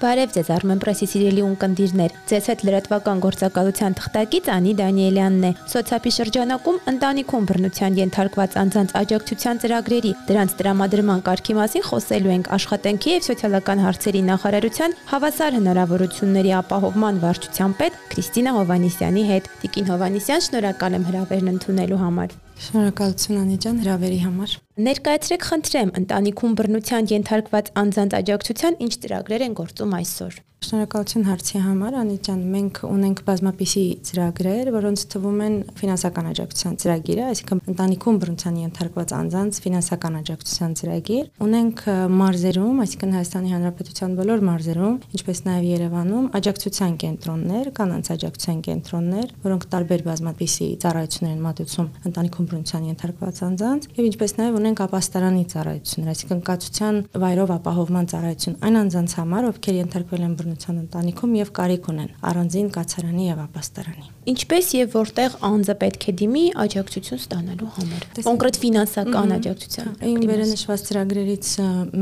Բարև ձեզ Armenpress-ի սիրելի ունկնդիրներ։ Ձեզ հետ լրատվական գործակալության թղթակից Անի Դանիելյանն է։ Սոցիալի շրջանակում ընտանիքում բռնության ենթարկված անձանց աջակցության ծրագրերի դրանց տրամադրման կարգի մասին խոսելու ենք աշխատանքի եւ սոցիալական հարցերի նախարարության հավասար հնարավորությունների ապահովման վարչության պետ Քրիստինա Հովանիսյանի հետ։ Տիկին Հովանիսյան, շնորհակալ եմ հրավերն ընդունելու համար։ Շնորհակալություն Անի ջան հրավերի համար։ Ներկայացրեք խնդրեմ ընտանիքում բռնության ենթարկված անձանց աջակցության ինչ ծրագրեր են գործում այսօր։ Շնորհակալություն հարցի համար, Անի ջան, մենք ունենք բազմապիսի ծրագրեր, որոնց թվում են ֆինանսական աջակցության ծրագիրը, այսինքն ընտանիքում բռնության ենթարկված անձանց ֆինանսական աջակցության ծրագիր։ Ունենք մարզերում, այսինքն Հայաստանի Հանրապետության բոլոր մարզերում, ինչպես նաև Երևանում աջակցության կենտրոններ, կանանց աջակցության կենտրոններ, որոնք տարբեր բազմապիսի ծառայություններ են մատուցում ընտանիքում բռնության ենթարկված անձանց, եւ ինչպես նաև ունենք ապաստարանի ծառայություններ, այսինքն կացության վայրով ապահովման ծառայություն այն անձանց համար, ովքեր ենթարկվել են բռնության ընտանիքում եւ կարիք ունեն առանձին կացարանի եւ ապաստարանի։ Ինչպես եւ որտեղ անձը պետք է դիմի աջակցություն ստանալու համար։ Կոնկրետ ֆինանսական աջակցության։ Այն վերանշված ծրագրերից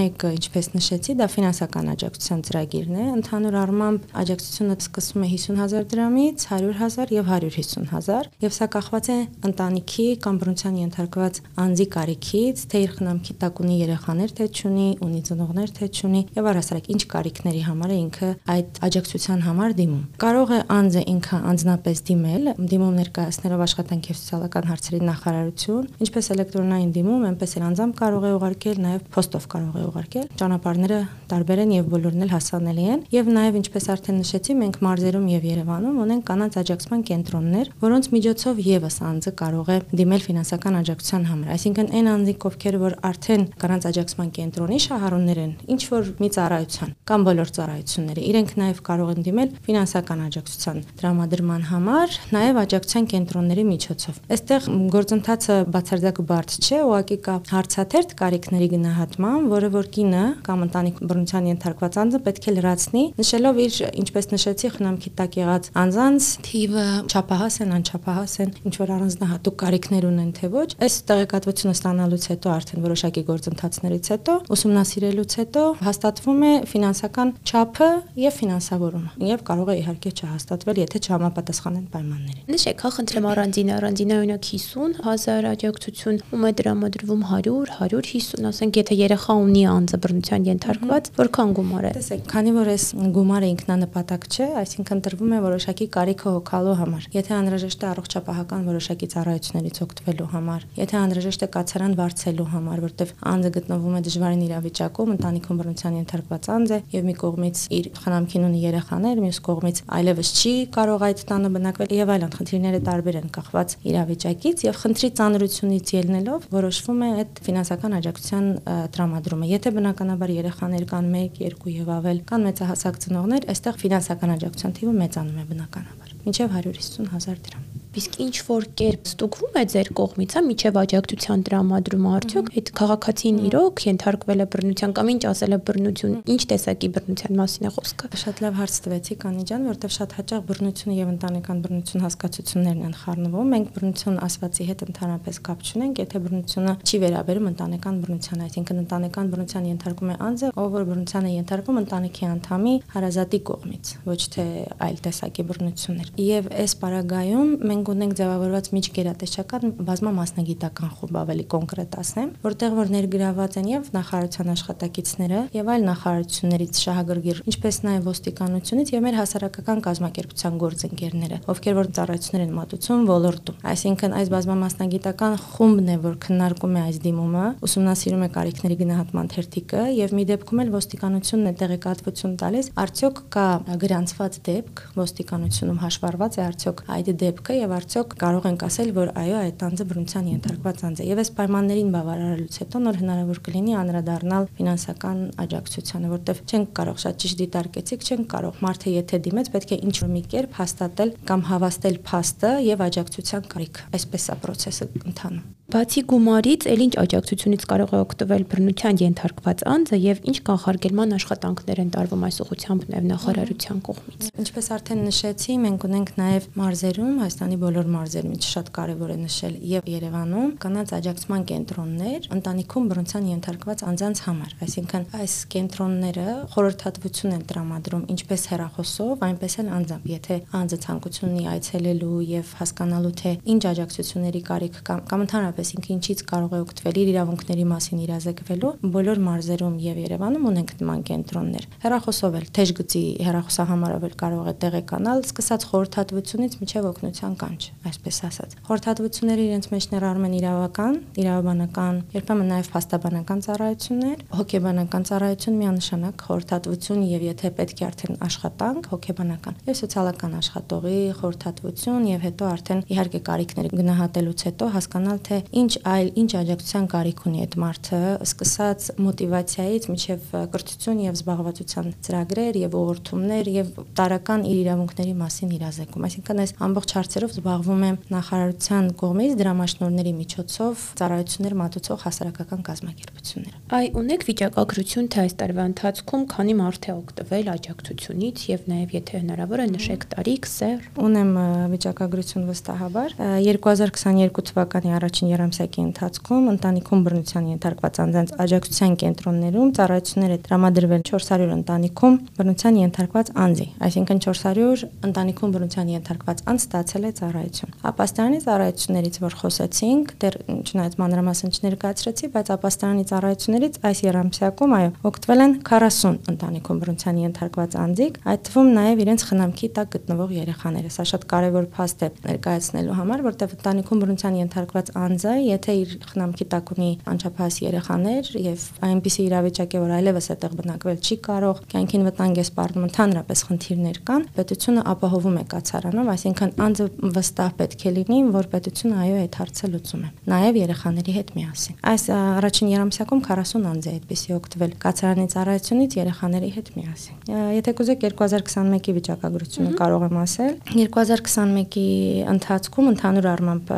մեկը, ինչպես նշեցի, դա ֆինանսական աջակցության ծրագիրն է։ Ընդհանուր առմամբ աջակցությունը սկսվում է 50000 դրամից, 100000 եւ 150000 եւ սա կախված է ընտանիքի կամ բռնության ենթարկված անձի կարիքից, թե իր խնամքի տակ ունի երեխաներ, թե չունի, ունի ծնողներ, թե չունի եւ առասարակ ինչ կարիքների համար է ինքը այդ աջակցության համար դիմում։ Կարող է անձը ինքը անձնապես դիմել, դիմում ներկայացնելով աշխատանքի եւ սոցիալական հարցերի նախարարություն, ինչպես էլեկտրոնային դիմում, այնպես էլ անձամբ կարող է ուղարկել, նաեւ փոստով կարող է ուղարկել։ Ճանապարհները տարբեր են եւ բոլորն էլ հասանելի են եւ նաեւ ինչպես արդեն նշեցի, մենք մարզերում եւ Երևանում ունենք կանանց աջակցման կենտրոններ, որոնց միջոցով եւս անձը կարող է դիմել ֆինանսական աջակցության համար։ Այսինքն այն անձիկ, ովքեր որ արդեն կանանց աջակցման կենտրոնի շահառուներ են, ինչ որ մի ծառայության կամ բոլոր ծառայությունները, իրենք նաև կարող են դիմել ֆինանսական աջակցության տրամադրման համար, նաև աջակցության կենտրոնների միջոցով։ Այստեղ գործընթացը բացարձակ բարդ չէ, ուղղակի կա հարցաթերթ կարիքների գնահատման, որը որ կինը կամ ընտանիք բռնության ենթարկված անձը պետք է լրացնի, նշելով իր, ինչպես նշեցի, խնամքի տակ եղած անձանց թիվը, չափահաս են, անչափահաս են, ինչ որ առանձնահատուկ կարիքներ ունեն թե ոչ, այս տեղեկատվությունը ստանալուց հետո արդեն որոշակի գործընթացներից հետո ուսումնասիրելուց հետո հաստատվում է ֆինանսական չափը եւ ֆինանսավորումը եւ կարող է իհարկե չհաստատվել, եթե չհամապատասխանեն պայմաններին։ Նշեք, հա խնդրեմ առանձին առանձին օրինակ 50 հազար աջակցություն ում է դրամադրվում 100, 150, ասենք եթե երեխա ունի անձը բռնության ենթարկված, որքան գումար է։ Տեսեք, քանի որ այս գումարը ինքնանպատակ չէ, այսինքն տրվում է որոշակի կարիքը հոգալու համար։ Եթե անհրաժեշտ է առողջապահական որոշակի ծառայություններից օգտվելու համար, եթե անհրաժեշտ է կացարան վարձելու համար, որտեղ անձը գտնվում է դժվարին իրավիճակում, ընտանիքում բռնության ենթարկված անձ է եւ մի կողմից իր խնամքին ունի երեխաներ, մյուս կողմից այլևս չի կարող այդ տանը բնակվել եւ այլն խնդիրները տարբեր են կախված իրավիճակից եւ խնդրի ծանրությունից ելնելով որոշվում է այդ ֆինանսական աջակցության տրամադրումը։ Եթե բնականաբար երեխաներ կան 1, 2 եւ ավել, կան մեծահասակ ծնողներ, այստեղ ֆինանսական աջակցության թիվը մեծանում է բնականաբար։ Մինչև 150 հազար դրամ։ Իսկ ինչ որ կերպ ստուգվում է ձեր կողմից, հա, միջև աջակցության տրամադրումը արդյոք այդ քաղաքացին իրոք ենթարկվել է բռնության կամ ինչ ասել է բռնություն, ինչ տեսակի բռնության մասին է խոսքը։ Շատ լավ հարց տվեցիք Անի ջան, որտեղ շատ հաճախ բռնությունը եւ ընտանեկան բռնություն հասկացություններն են խառնվում։ Մենք բռնություն ասվածի հետ ընդհանրապես կապ չունենք, եթե բռնությունը չի վերաբերում ընտանեկան բռնության, այսինքն ընտանեկան բռնության ենթարկում է անձը, ով որ բռնության է ենթարկվում ընտանիքի անդամի հարազատի կողմից, ոչ թե այլ տեսակի բռնություններ։ Եվ այս պարագայում մենք մենք ունենք ձևավորված միջգերատեսչական բազմամասնագիտական խումբ ավելի կոնկրետ ասեմ, որտեղ որ ներգրաված են եւ նախարարության աշխատակիցները եւ այլ նախարարություններից շահագրգիռ, ինչպես նաեւ ոստիկանությունից եւ մեր հասարակական կազմակերպության գործընկերները, ովքեր որ ծառայություններ են մատուցում ոլորտում։ Այսինքն այս բազմամասնագիտական խումբն է, որ քննարկում է այս դիմումը, ուսումնասիրում է կարիքների գնահատման թերթիկը եւ մի դեպքում էլ ոստիկանությունն է տեղեկատվություն տալիս, արդյոք կա գրանցված դեպք ոստիկանությունում հաշվառված է արդյոք այդ դեպքը եւ եւ արդյոք կարող ենք ասել, որ այո, այդ անձը բռնության ենթարկված անձ է։ Եվ այս պայմաններին բավարարելուց հետո նոր հնարավոր կլինի անդրադառնալ ֆինանսական աջակցությանը, որտեվ չենք կարող շատ ճիշտ դիտարկեցիք, չենք կարող մարդը եթե դիմեց, պետք է ինչ-որ մի կերպ հաստատել կամ հավաստել փաստը եւ աջակցության կարիք։ Այսպես է process-ը ընթանում։ Բացի գումարից, ել ինչ աջակցությունից կարող է օգտվել բռնության ենթարկված անձը եւ ինչ կանխարգելման աշխատանքներ են տարվում այս ուղղությամբ նաեւ նախարարության կողմից։ Ինչպես արդեն նշեցի, մենք ունենք նաեւ մարզերում, Հայաստանի բոլոր մարզերում, ինչ շատ կարևոր է նշել, եւ Երևանում կանանց աջակցման կենտրոններ ընտանիքում բռնության ենթարկված անձանց համար, այսինքն այս կենտրոնները խորհրդատվություն են տրամադրում ինչպես հեռախոսով, այնպես էլ անձամբ, եթե անձը ցանկություն ունի այցելելու եւ հասկանալու թե ինչ աջակցությունների կարիք կա կամ ընդհանրապես ինքը ինչից կարող է օգտվել իր իրավունքների մասին իրազեկվելու, բոլոր մարզերում եւ Երևանում ունենք նման կենտրոններ։ Հեռախոսով էլ թեժ գծի հեռախոսահամարով էլ կարող է տեղեկանալ, սկսած խորհրդատվությունից մինչև օգնության կանչ, այսպես ասած։ Խորհրդատվությունները իրենց մեջ ներառում են իրավական, իրավաբանական, երբեմն նաև փաստաբանական ծառայություններ, հոգեբանական ծառայություն միանշանակ խորհրդատվություն եւ եթե պետք է արդեն աշխատանք, հոգեբանական եւ սոցիալական աշխատողի խորհրդատվություն եւ հետո արդեն իհարկե կարիքները գնահատելուց հետո հասկանալ թե ինչ այլ ինչ աջակցության կարիք ունի այդ մարդը, սկսած մոտիվացիայից մինչև կրթություն եւ զբաղվածության ծրագրեր եւ ուղղություններ եւ տարական իր իրավունքների մասին իրազեկում։ Այսինքն այս ամբողջ հարցերով զբաղվում է նախարարության կողմից դրամաշնորհների միջոցով ծառայություններ մատուցող հասարակական կազմակերպությունները։ Այ ունեք վիճակագրություն թե այս տարվա ընթացքում քանի մարդ է օգտվել աջակցությունից եւ նաեւ եթե հնարավոր է նշեք տարիք, սեր։ Ունեմ վիճակագրություն վստահաբար 2022 թվականի առաջին երամսյակի ընթացքում ընտանիքում բռնության ենթարկված անձանց աջակցության կենտրոններում ծառայություններ է տրամադրվել 400 ընտանիքում բռնության ենթարկված անձի, այսինքն 400 ընտանիքում բռնության ենթարկված անձ ստացել է ծառայություն։ Ապաստանի ծառայություններից, որ խոսեցինք, դեռ չնայած մանրամասն չներկայացրեցի, բայց ապաստանի ծառայություններից այս երամսյակում այո, օգտվել են 40 ընտանիքում բռնության ենթարկված անձիկ, այդ թվում նաև իրենց խնամքի տակ գտնվող երեխաները։ Սա շատ կարևոր փաստ է ներկայացնելու համար, որտեղ ընտանիքում բռնության ենթարկված անձը, եթե իր խնամքի տակ ունի անչափահաս երեխաներ եւ այնպիսի իրավիճակ է, որ այլևս այդտեղ բնակվել չի կարող, կյանքին վտանգ է սպառնում, ընդհանրապես խնդիրներ կան, պետությունը ապահովում է կացարանով, այսինքն անձը վստահ պետք է լինի, որ պետությունը այո այդ հարցը լուծում է։ Նաև երեխաների հետ միասին։ Այս առաջին երամսյակում 40 անձ է այդպեսի օգտվել կացարանի ծառայությունից երեխաների հետ միասին։ Եթե կուզեք 2021-ի վիճակագրությունը կարող եմ ասել։ 2021-ի ընթացքում ընդհանուր առմամբ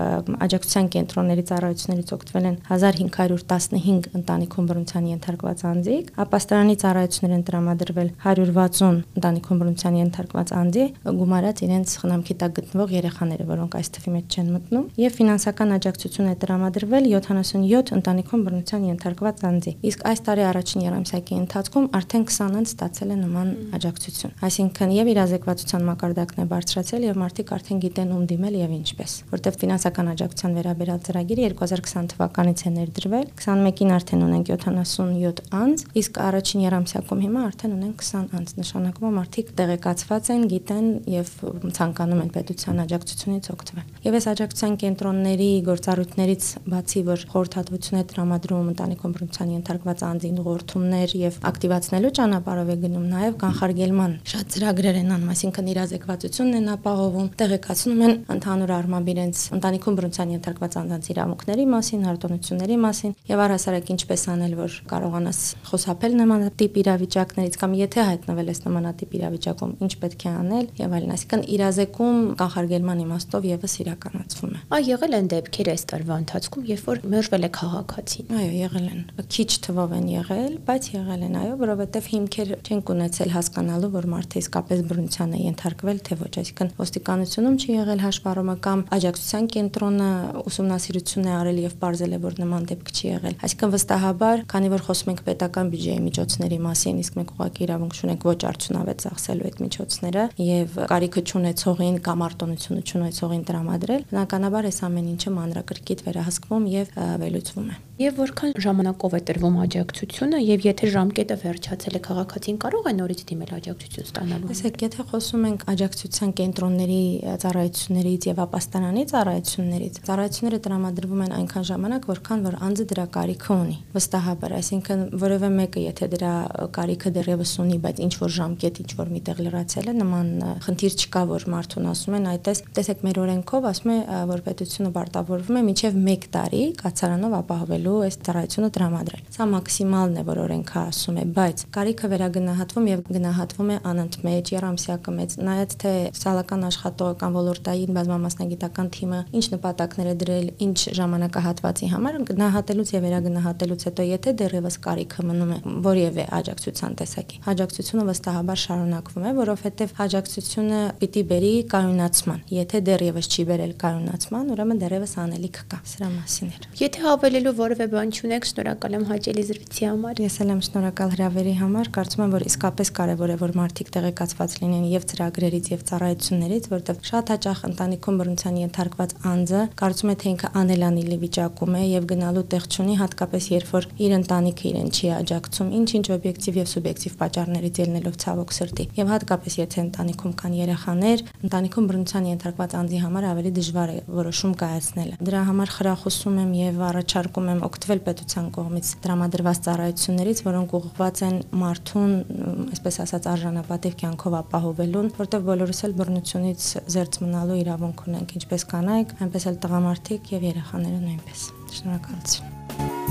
աջակցության կենտրոնների ծառայություններից օգտվել են 1515 ընտանիքում բռնության ենթարկված անձիկ, ապաստարանի ծառայություններ են տրամադրվել 160 ընտանիքում բռնության ենթարկված անձի, գումարած իրենց խնամքի տակ գտնվող երեխաները, որոնք այս թվի մեջ չեն մտնում, եւ ֆինանսական աջակցություն է տրամադրվել 77 ընտանիքում բռնության ենթարկված անձի։ Իսկ այս տարի առաջին երամսյակի ընթացքում արդեն 20 անձ ստացել են նման աջակցություն։ Այսինքն եւ իրազեկվածության մակարդակն է բարձրացել եւ մարդիկ արդեն գիտեն ում դիմել եւ ինչպես, որտեղ ֆինանսական աջակցության վերաբերյալ ծրագիրը 2020 թվականից է ներդրվել, 21-ին արդեն ունենք 77 անձ, իսկ առաջին երամսյակում հիմա արդեն ունենք 20 անձ, նշանակում է մարդիկ տեղեկացված են, գիտեն եւ ցանկանում են պետության աջակցությունից օգտվել։ Եվ այս աջակցության կենտրոնների գործառույթներից բացի որ խորհրդատվություն է տրամադրում ընտանիքում բռնության ենթարկված անձին ուղղորդումներ եւ ակտիվացնելու ճանապարհով է գնում, նաեւ կանխարգելման շատ ծրագրեր են անում, այսինքն իրազեկվածությունն են ապահովում, տեղեկացնում են ընդհանուր առմամբ իրենց ընտանիքում բռնության ենթարկված անձանց իրավունքների մասին, արտոնությունների մասին եւ առհասարակ ինչպես անել, որ կարողանաս խուսափել նմանատիպ իրավիճակներից կամ եթե հայտնվել ես նմանատիպ իրավիճակում, ինչ պետք է անել եւ այլն, այսինքն իրազեկում կանխարգելման իմաստով եւս իրականացվում է։ Այ եղել են դեպքեր այս տարվա ընթացքում, երբ որ մերժվել է քաղաքացին։ Այո, եղել են։ Քիչ թվով են եղել, բայց եղել են, այո, որովհետեւ հիմքեր չենք ունեցել հասկանալու, որ մարդը իսկապես բռնության է ենթարկվել, թե ոչ, այսինքն ոստիկանությունում չի եղել հաշվառումը կամ աջակցության կենտրոնը ուսումնասիրություն է արել եւ ողջել է, որ նման դեպք չի եղել։ Այսինքն վստահաբար, քանի որ խոսում ենք պետական բյուջեի միջոցների մասին, իսկ մենք ուղղակի իրավունք ունենք ոչ արդյունավետ ծախսելու այդ միջոցները եւ կարիքը չունեցողին կամ արտոնությունը չունեցողին տրամադրել, բնականաբար այս ամեն ինչը մանրակրկիտ վերահսկվում եւ վերլուծվում է եւ որքան ժամանակով է տրվում աջակցությունը եւ եթե ժամկետը վերջացել է քաղաքացին կարող է նորից դիմել աջակցություն ստանալու։ Տեսեք, եթե խոսում ենք աջակցության կենտրոնների ծառայություններից եւ ապաստանանի ծառայություններից, ծառայությունները տրամադրվում են այնքան ժամանակ, որքան որ անձը դրա կարիքը ունի։ Վստահաբար, այսինքն որևէ մեկը եթե դրա կարիքը դեռևս ունի, բայց ինչ որ ժամկետ, ինչ որ միտեղ լրացել է, նման խնդիր չկա, որ մարդուն ասում են, այդպես, տեսեք, մեր օրենքով ասում է, որ պետությունը պարտավորվում է մինչև 1 տարի կացարանով ապահովելու այս ծառայությունը տրամադրել։ Սա մաքսիմալն է, որ օրենքը ասում է, բայց կարիքը վերագնահատվում եւ գնահատվում է անընդմեջ, երամսյակը մեծ, նայած թե սոցիալական աշխատողը կամ ոլորտային բազմամասնագիտական թիմը ինչ նպատակներ է դրել, ինչ ժամանակահատվածի համար գնահատելուց եւ վերագնահատելուց հետո եթե դեռևս կարիքը մնում է որևէ աջակցության տեսակի, աջակցությունը վստահաբար շարունակվում է, որովհետեւ աջակցությունը պիտի բերի կայունացման։ Եթե եթե դեռևս չի վերել կայունացման, ուրեմն դեռևս անելիք կա։ Սրա մասին էր։ Եթե հավելելու որևէ բան չունեք, շնորհակալ եմ հաճելի զրույցի համար։ Ես էլ եմ շնորհակալ հրավերի համար։ Կարծում եմ, որ իսկապես կարևոր է, որ մարդիկ տեղեկացված լինեն եւ ծրագրերից եւ ծառայություններից, որտեղ շատ հաճախ ընտանիքում բռնության ենթարկված անձը կարծում է, թե ինքը անելանելի վիճակում է եւ գնալու տեղ չունի, հատկապես երբ որ իր ընտանիքը իրեն չի աջակցում, ինչ-ինչ օբյեկտիվ եւ սուբյեկտիվ պատճառներից ելնելով ցավոք սրտի։ Եվ հատկապես եթե ընտանիքում կան երեխաներ, ընտանիքում բռնության ենթարկված անձի համար ավելի դժվար է որոշում կայացնելը։ Դրա համար խրախուսում եմ եւ առաջարկում եմ օգտվել պետության կողմից տրամադրված ծառայություններից, որոնք ուղղված են մարդուն, այսպես ասած, արժանապատիվ կյանքով ապահովելուն, որտեղ բոլորս էլ բռնությունից զերծ մնալու իրավունք ունենք, ինչպես կանայք, այնպես էլ տղամարդիկ եւ երեխաները նույնպես։ Շնորհակալություն։